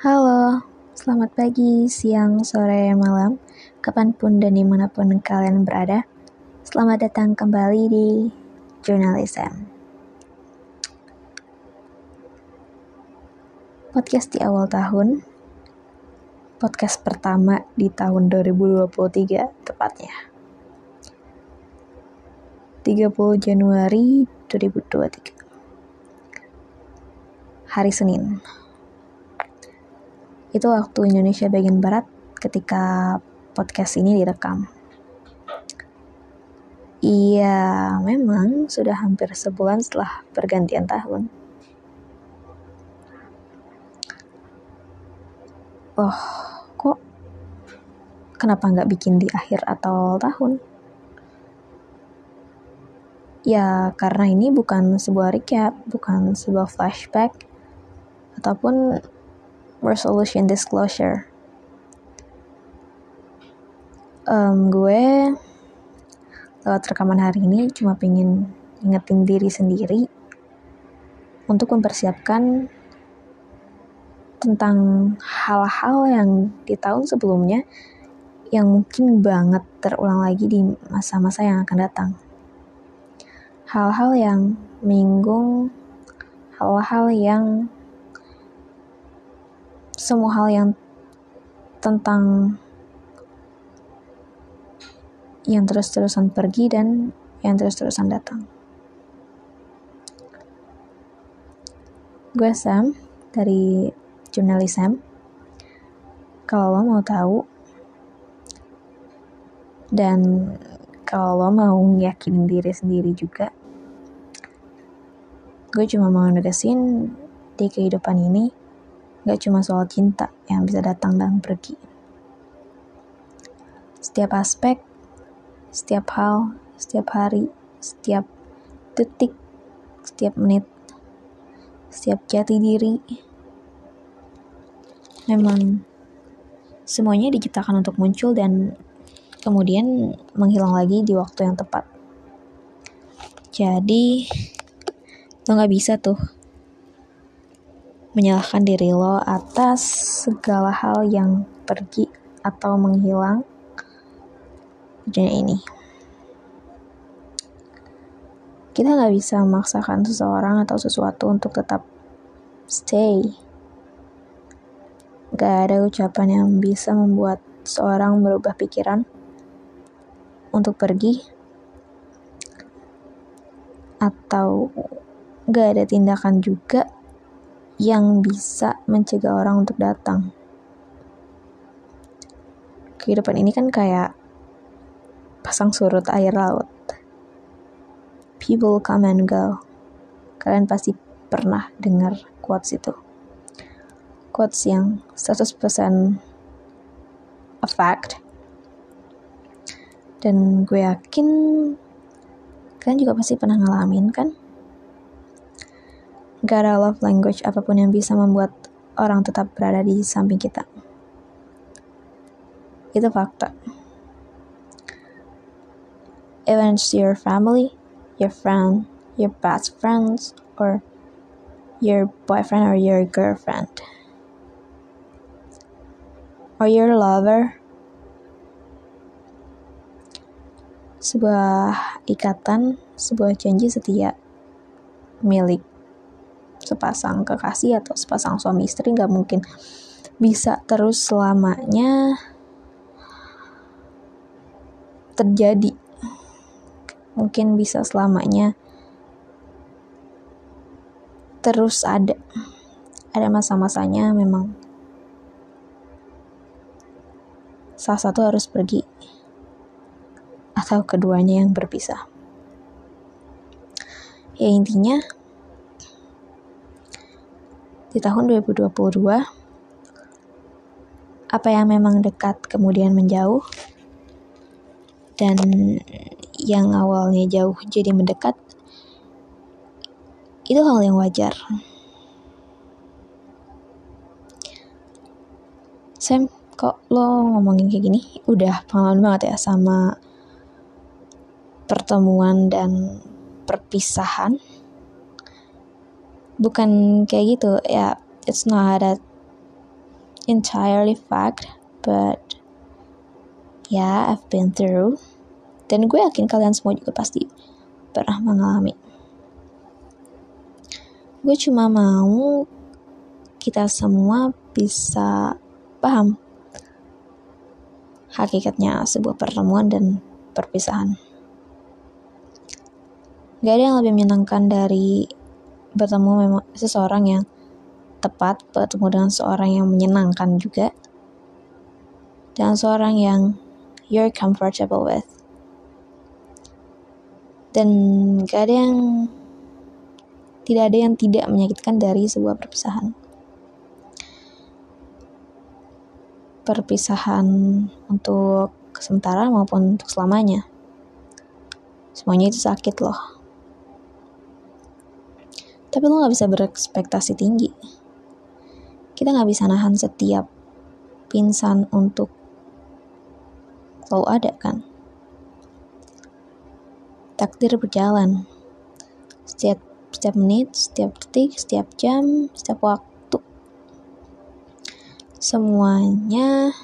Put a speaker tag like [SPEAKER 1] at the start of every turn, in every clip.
[SPEAKER 1] Halo, selamat pagi, siang, sore, malam, kapan pun dan di mana pun kalian berada. Selamat datang kembali di Journalism. Podcast di awal tahun, podcast pertama di tahun 2023 tepatnya. 30 Januari 2023 hari Senin. Itu waktu Indonesia bagian Barat ketika podcast ini direkam. Iya, memang sudah hampir sebulan setelah pergantian tahun. Oh, kok kenapa nggak bikin di akhir atau tahun? Ya, karena ini bukan sebuah recap, bukan sebuah flashback, ataupun resolution disclosure. Um, gue lewat rekaman hari ini cuma pengen ingetin diri sendiri untuk mempersiapkan tentang hal-hal yang di tahun sebelumnya yang mungkin banget terulang lagi di masa-masa yang akan datang. Hal-hal yang menyinggung, hal-hal yang semua hal yang tentang yang terus-terusan pergi dan yang terus-terusan datang. Gue Sam dari Jurnalism. Kalau lo mau tahu dan kalau lo mau yakinin diri sendiri juga, gue cuma mau negesin di kehidupan ini Gak cuma soal cinta yang bisa datang dan pergi. Setiap aspek, setiap hal, setiap hari, setiap detik, setiap menit, setiap jati diri, memang semuanya diciptakan untuk muncul dan kemudian menghilang lagi di waktu yang tepat. Jadi, lo gak bisa tuh menyalahkan diri lo atas segala hal yang pergi atau menghilang dunia ini. Kita nggak bisa memaksakan seseorang atau sesuatu untuk tetap stay. Gak ada ucapan yang bisa membuat seorang berubah pikiran untuk pergi atau gak ada tindakan juga yang bisa mencegah orang untuk datang. Kehidupan ini kan kayak pasang surut air laut. People come and go. Kalian pasti pernah dengar quotes itu. Quotes yang 100% a fact. Dan gue yakin kalian juga pasti pernah ngalamin kan? Gak ada love language apa pun yang bisa membuat orang tetap berada di samping kita. Itu fakta. Even it's your family, your friend, your best friends, or your boyfriend or your girlfriend, or your lover, sebuah ikatan, sebuah janji setia milik sepasang kekasih atau sepasang suami istri nggak mungkin bisa terus selamanya terjadi. Mungkin bisa selamanya terus ada. Ada masa-masanya memang salah satu harus pergi atau keduanya yang berpisah. Ya intinya di tahun 2022 apa yang memang dekat kemudian menjauh dan yang awalnya jauh jadi mendekat itu hal yang wajar. Sam kok lo ngomongin kayak gini? Udah pengalaman banget ya sama pertemuan dan perpisahan bukan kayak gitu ya it's not that entirely fact, but yeah, I've been through. Dan gue yakin kalian semua juga pasti pernah mengalami. Gue cuma mau kita semua bisa paham hakikatnya sebuah pertemuan dan perpisahan. Gak ada yang lebih menyenangkan dari bertemu memang seseorang yang tepat, bertemu dengan seorang yang menyenangkan juga, dan seorang yang you're comfortable with. Dan gak ada yang tidak ada yang tidak menyakitkan dari sebuah perpisahan. Perpisahan untuk sementara maupun untuk selamanya. Semuanya itu sakit loh tapi lo gak bisa berekspektasi tinggi. Kita gak bisa nahan setiap pingsan untuk selalu ada kan. Takdir berjalan. Setiap setiap menit, setiap detik, setiap jam, setiap waktu. Semuanya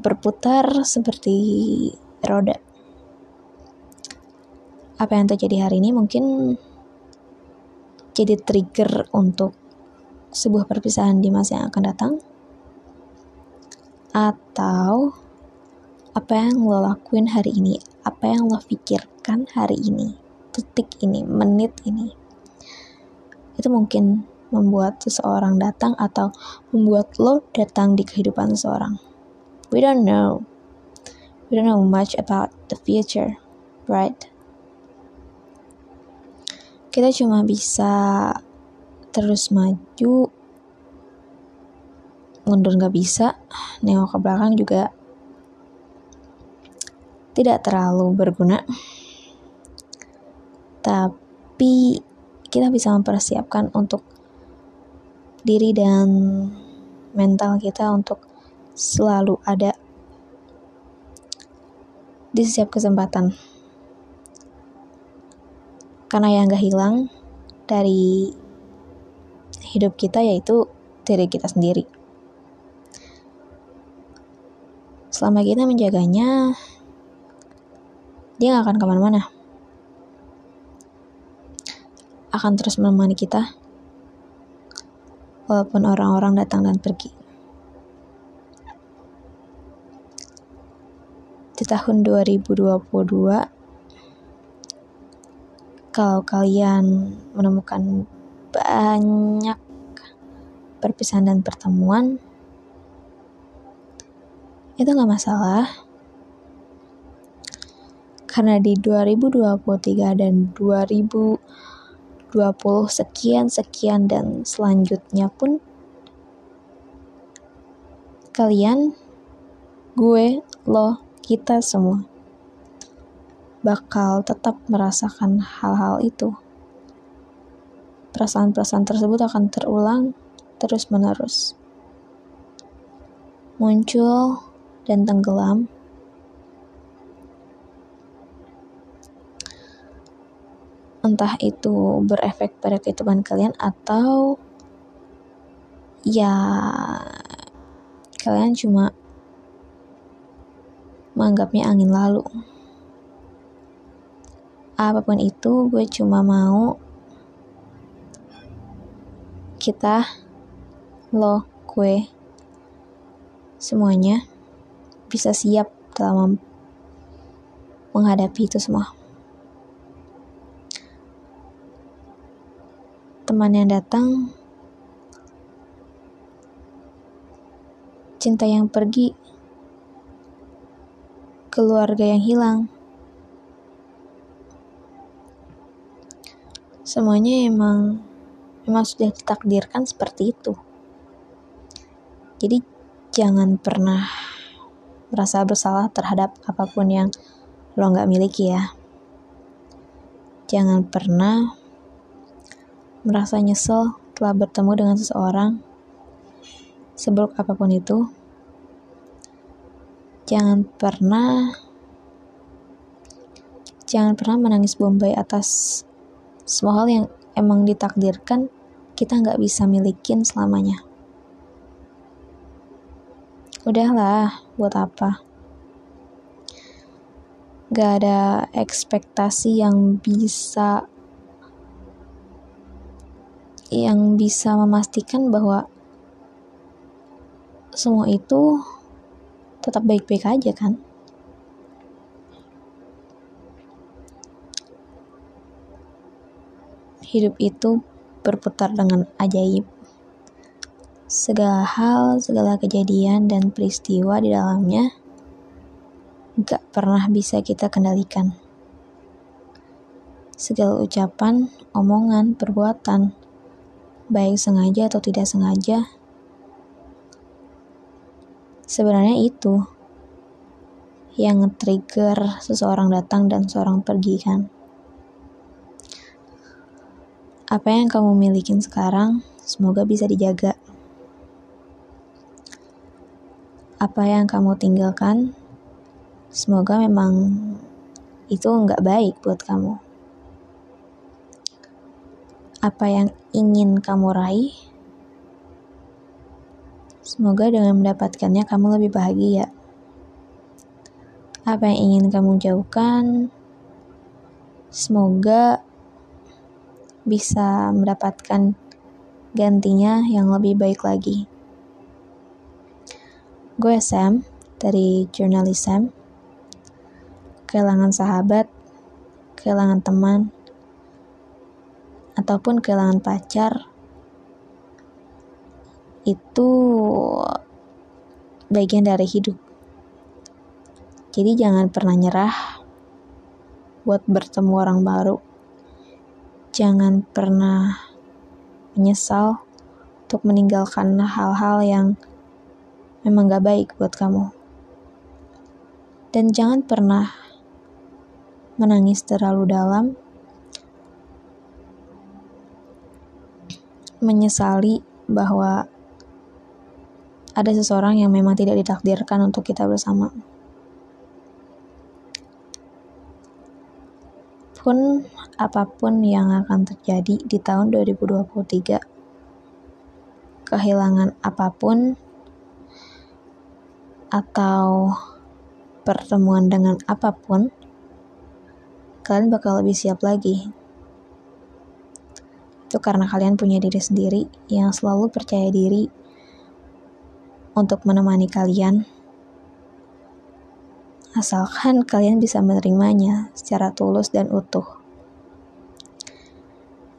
[SPEAKER 1] berputar seperti roda. Apa yang terjadi hari ini mungkin jadi trigger untuk sebuah perpisahan di masa yang akan datang? Atau apa yang lo lakuin hari ini? Apa yang lo pikirkan hari ini? Detik ini? Menit ini? Itu mungkin membuat seseorang datang atau membuat lo datang di kehidupan seseorang. We don't know. We don't know much about the future right kita cuma bisa terus maju. Mundur nggak bisa. Nengok ke belakang juga tidak terlalu berguna. Tapi kita bisa mempersiapkan untuk diri dan mental kita untuk selalu ada di setiap kesempatan karena yang gak hilang dari hidup kita yaitu diri kita sendiri. Selama kita menjaganya, dia gak akan ke mana-mana. Akan terus menemani kita, walaupun orang-orang datang dan pergi. Di tahun 2022, kalau kalian menemukan banyak perpisahan dan pertemuan, itu nggak masalah. Karena di 2023 dan 2020 sekian sekian dan selanjutnya pun kalian, gue, lo, kita semua bakal tetap merasakan hal-hal itu. Perasaan-perasaan tersebut akan terulang terus-menerus. Muncul dan tenggelam. Entah itu berefek pada kehidupan kalian atau ya kalian cuma menganggapnya angin lalu apa pun itu gue cuma mau kita lo gue semuanya bisa siap dalam menghadapi itu semua. Teman yang datang cinta yang pergi keluarga yang hilang semuanya emang memang sudah ditakdirkan seperti itu. Jadi jangan pernah merasa bersalah terhadap apa pun yang lo nggak miliki ya. Jangan pernah merasa nyesel telah bertemu dengan seseorang seburuk apa pun itu. Jangan pernah jangan pernah menangis bombay atas semua hal yang emang ditakdirkan kita nggak bisa milikin selamanya. udahlah buat apa gak ada ekspektasi yang bisa yang bisa memastikan bahwa semua itu tetap baik-baik aja kan hidup itu berputar dengan ajaib segala hal, segala kejadian dan peristiwa di dalamnya gak pernah bisa kita kendalikan. Segala ucapan, omongan, perbuatan, baik sengaja atau tidak sengaja, sebenarnya itu yang nge-trigger seseorang datang dan seseorang pergi kan. Apa yang kamu miliki sekarang, semoga bisa dijaga. Apa yang kamu tinggalkan, Semoga memang itu nggak baik buat kamu. Apa yang ingin kamu raih, semoga dengan mendapatkannya kamu lebih bahagia. Apa yang ingin kamu jauhkan, semoga bisa mendapatkan gantinya yang lebih baik lagi. Gue Sam dari Jurnalis kehilangan sahabat, kehilangan teman, ataupun kehilangan pacar, itu bagian dari hidup. Jadi jangan pernah nyerah buat bertemu orang baru. Jangan pernah menyesal untuk meninggalkan hal-hal yang memang gak baik buat kamu. Dan jangan pernah menangis terlalu dalam, menyesali bahwa ada seseorang yang memang tidak ditakdirkan untuk kita bersama. Pun apa pun yang akan terjadi di tahun 2023, kehilangan apa pun atau pertemuan dengan apa pun, kalian bakal lebih siap lagi. Itu karena kalian punya diri sendiri yang selalu percaya diri untuk menemani kalian. Asalkan kalian bisa menerimanya secara tulus dan utuh.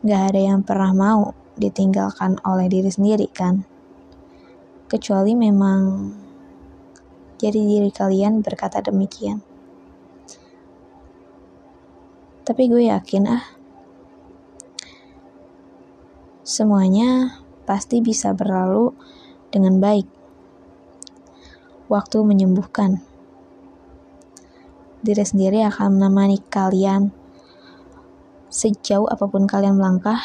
[SPEAKER 1] Gak ada yang pernah mau ditinggalkan oleh diri sendiri kan? Kecuali memang jadi diri kalian berkata demikian. Tapi gue yakin ah, semuanya pasti bisa berlalu dengan baik. Waktu menyembuhkan. Diri sendiri akan menemani kalian sejauh apa pun kalian melangkah,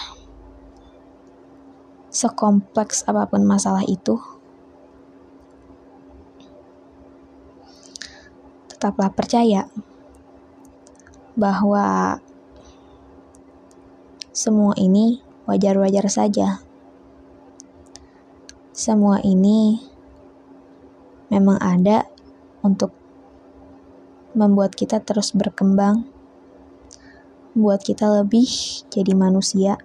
[SPEAKER 1] sekompleks apa pun masalah itu. Tetaplah percaya bahwa semua ini wajar-wajar saja. Semua ini memang ada untuk membuat kita terus berkembang, membuat kita lebih jadi manusia,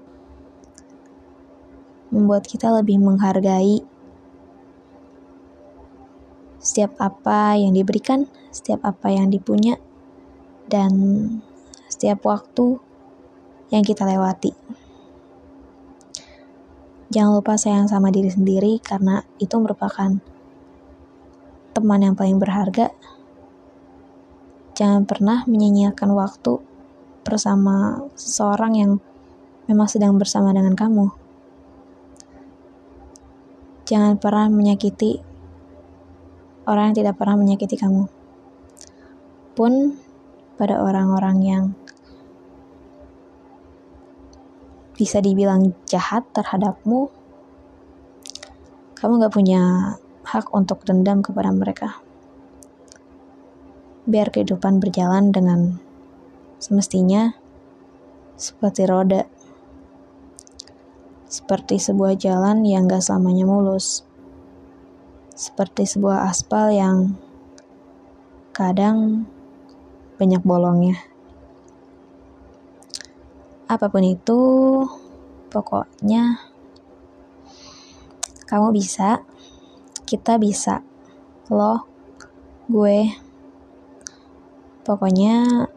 [SPEAKER 1] membuat kita lebih menghargai setiap apa yang diberikan, setiap apa yang dipunya, dan setiap waktu yang kita lewati. Jangan lupa sayang sama diri sendiri karena itu merupakan teman yang paling berharga. Jangan pernah menyia-nyiakan waktu bersama seseorang yang memang sedang bersama dengan kamu. Jangan pernah menyakiti orang yang tidak pernah menyakiti kamu. Pun pada orang-orang yang bisa dibilang jahat terhadapmu, kamu gak punya hak untuk dendam kepada mereka. Biar kehidupan berjalan dengan semestinya seperti roda. Seperti sebuah jalan yang gak selamanya mulus. seperti sebuah aspal yang kadang banyak bolongnya. Apa pun itu, pokoknya kamu bisa, kita bisa, lo, gue, pokoknya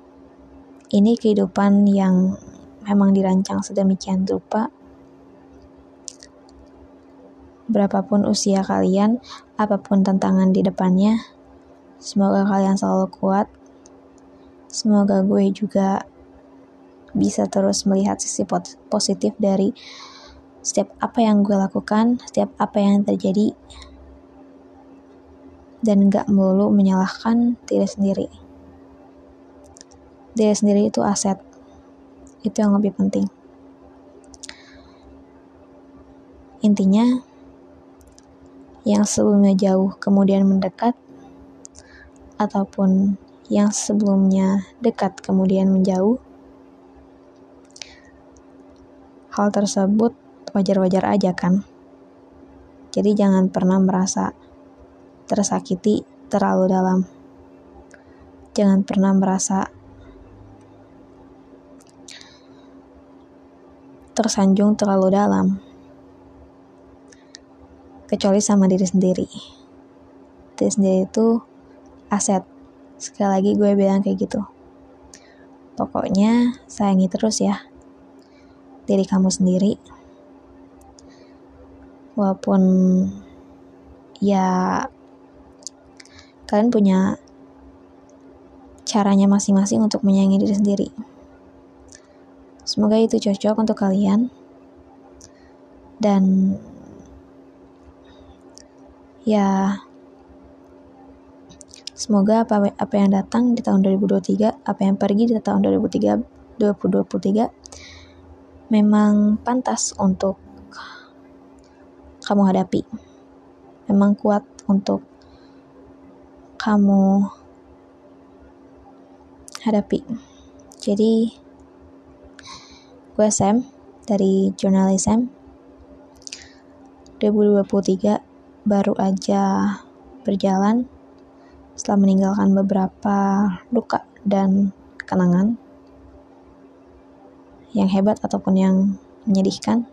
[SPEAKER 1] ini kehidupan yang memang dirancang sedemikian rupa berapapun usia kalian, apa pun tantangan di depannya, semoga kalian selalu kuat. Semoga gue juga bisa terus melihat sisi positif dari setiap apa yang gue lakukan, setiap apa yang terjadi, dan gak melulu menyalahkan diri sendiri. Diri sendiri itu aset, itu yang lebih penting. Intinya, yang sebelumnya jauh kemudian mendekat, ataupun yang sebelumnya dekat kemudian menjauh, hal tersebut wajar-wajar aja kan. Jadi jangan pernah merasa tersakiti terlalu dalam. Jangan pernah merasa tersanjung terlalu dalam. Kecuali sama diri sendiri. Diri sendiri itu aset. Sekali lagi gue bilang kayak gitu. Pokoknya sayangi terus ya. Diri kamu sendiri. Walaupun ya kalian punya caranya masing-masing untuk menyayangi diri sendiri semoga itu cocok untuk kalian. Dan ya semoga apa apa yang datang di tahun 2023 apa yang pergi di tahun 2003 2023 memang pantas untuk kamu hadapi. Memang kuat untuk kamu hadapi. Jadi gue Sam dari jurnalis Sam 2023 baru aja berjalan setelah meninggalkan beberapa luka dan kenangan yang hebat ataupun yang menyedihkan.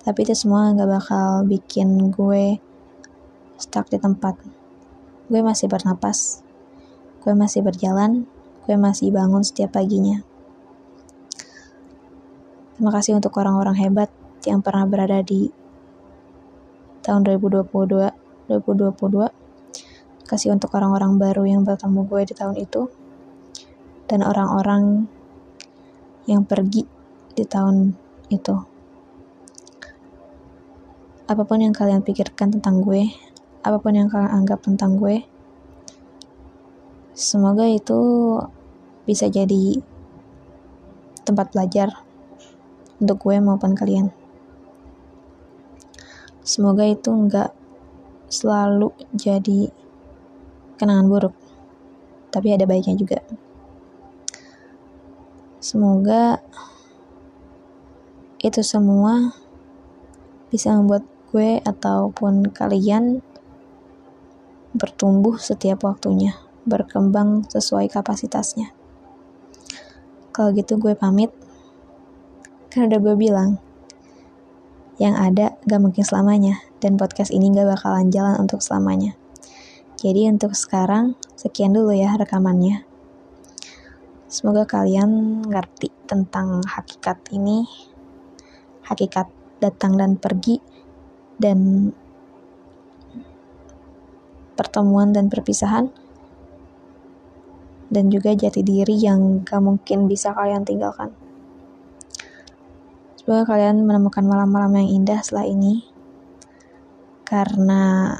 [SPEAKER 1] Tapi itu semua gak bakal bikin gue stuck di tempat. Gue masih bernapas, gue masih berjalan, gue masih bangun setiap paginya. Terima kasih untuk orang-orang hebat yang pernah berada di tahun 2022 2022 kasih untuk orang-orang baru yang bertemu gue di tahun itu. Dan orang-orang yang pergi di tahun itu. Apa pun yang kalian pikirkan tentang gue apa pun yang kalian anggap tentang gue semoga itu bisa jadi tempat belajar untuk gue maupun kalian Semoga itu nggak selalu jadi kenangan buruk, tapi ada baiknya juga. Semoga itu semua bisa membuat gue ataupun kalian bertumbuh setiap waktunya, berkembang sesuai kapasitasnya. Kalau gitu gue pamit. Kan udah gue bilang, yang ada gak mungkin selamanya, dan podcast ini gak bakalan jalan untuk selamanya. Jadi untuk sekarang, sekian dulu ya rekamannya. Semoga kalian ngerti tentang hakikat ini, hakikat datang dan pergi, dan pertemuan dan perpisahan, dan juga jati diri yang gak mungkin bisa kalian tinggalkan. Semoga kalian menemukan malam-malam yang indah setelah ini. Karena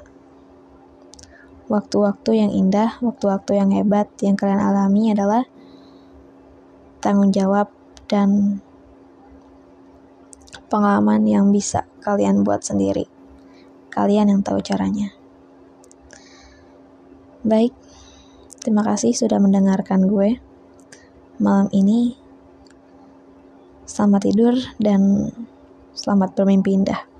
[SPEAKER 1] waktu-waktu yang indah, waktu-waktu yang hebat yang kalian alami adalah tanggung jawab dan pengalaman yang bisa kalian buat sendiri. Kalian yang tahu caranya. Baik, terima kasih sudah mendengarkan gue. Malam ini Selamat tidur dan selamat bermimpi indah.